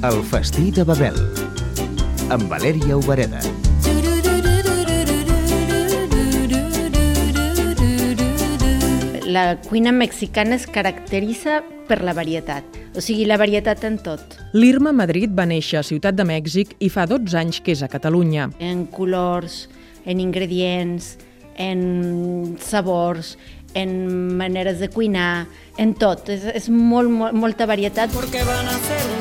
El festí de Babel, amb Valèria Obereda. La cuina mexicana es caracteritza per la varietat, o sigui, la varietat en tot. L'Irma Madrid va néixer a Ciutat de Mèxic i fa 12 anys que és a Catalunya. En colors, en ingredients, en sabors, en maneres de cuinar, en tot. És, és molt, molt, molta varietat. Porque van a hacer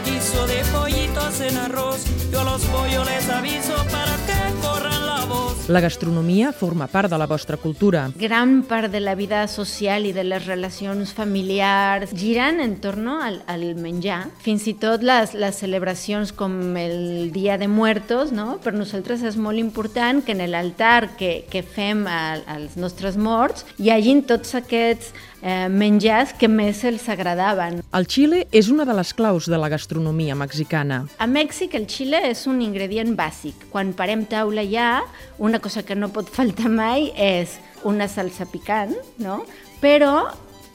pollitos en arroz. Yo a los pollos les aviso para que corran la voz. La gastronomia forma part de la vostra cultura. Gran part de la vida social i de les relacions familiars giren en torno al, al menjar. Fins i tot les, les celebracions com el Dia de Muertos, no? per nosaltres és molt important que en l'altar que, que fem a, als nostres morts hi hagin tots aquests eh, menjars que més els agradaven. El xile és una de les claus de la gastronomia mexicana. A Mèxic el xile és un ingredient bàsic. Quan parem taula ja, una cosa que no pot faltar mai és una salsa picant, no? Però,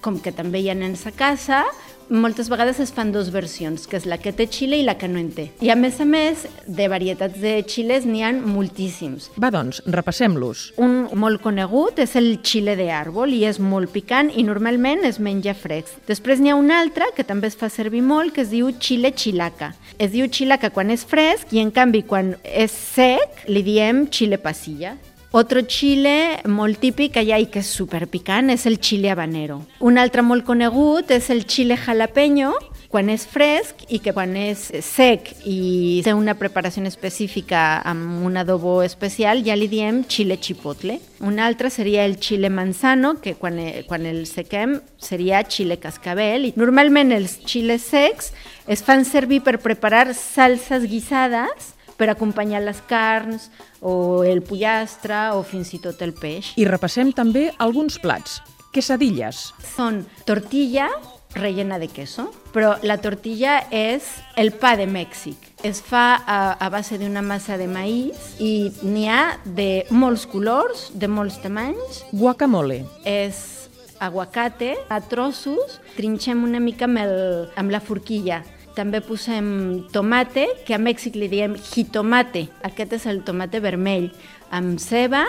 com que també hi ha nens a casa, moltes vegades es fan dues versions, que és la que té xile i la que no en té. I a més a més, de varietats de xiles n'hi han moltíssims. Va, doncs, repassem-los. Un molt conegut és el xile de àrbol i és molt picant i normalment es menja fresc. Després n'hi ha un altre que també es fa servir molt que es diu xile xilaca. Es diu xilaca quan és fresc i en canvi quan és sec li diem xile pasilla. Otro xile molt típic allà i que és superpicant és el xile habanero. Un altre molt conegut és el xile jalapeño, quan és fresc i que quan és sec i té una preparació específica amb un adobo especial ja li diem xile chipotle. Un altre seria el xile manzano, que quan, quan el sequem seria xile cascabel. I normalment els xiles secs es fan servir per preparar salses guisades per acompanyar les carns o el pollastre o fins i tot el peix. I repassem també alguns plats. Quesadilles. Són tortilla rellena de queso, però la tortilla és el pa de Mèxic. Es fa a, a base d'una massa de maïs i n'hi ha de molts colors, de molts tamanys. Guacamole. És aguacate a trossos, trinxem una mica amb, el, amb la forquilla també posem tomate, que a Mèxic li diem jitomate. Aquest és el tomate vermell, amb ceba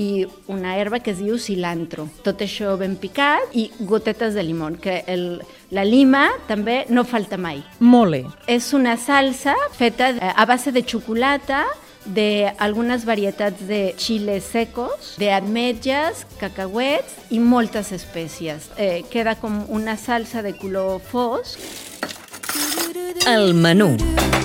i una herba que es diu cilantro. Tot això ben picat i gotetes de limó, que el, la lima també no falta mai. Mole. És una salsa feta a base de xocolata, de algunes varietats de chiles secos, de ametlles, cacauets i moltes espècies. Eh, queda com una salsa de color fosc el menú.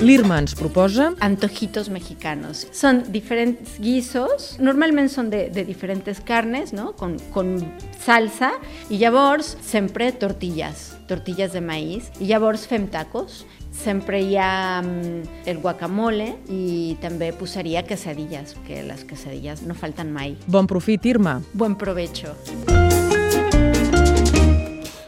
L'Irma ens proposa... Antojitos mexicanos. Són diferents guisos, normalment són de, de diferents carnes, no? con, con salsa, i llavors sempre tortillas, tortillas de maïs, i llavors fem tacos. Sempre hi ha um, el guacamole i també posaria quesadillas, que les quesadillas no falten mai. Bon profit, Irma. Buen provecho.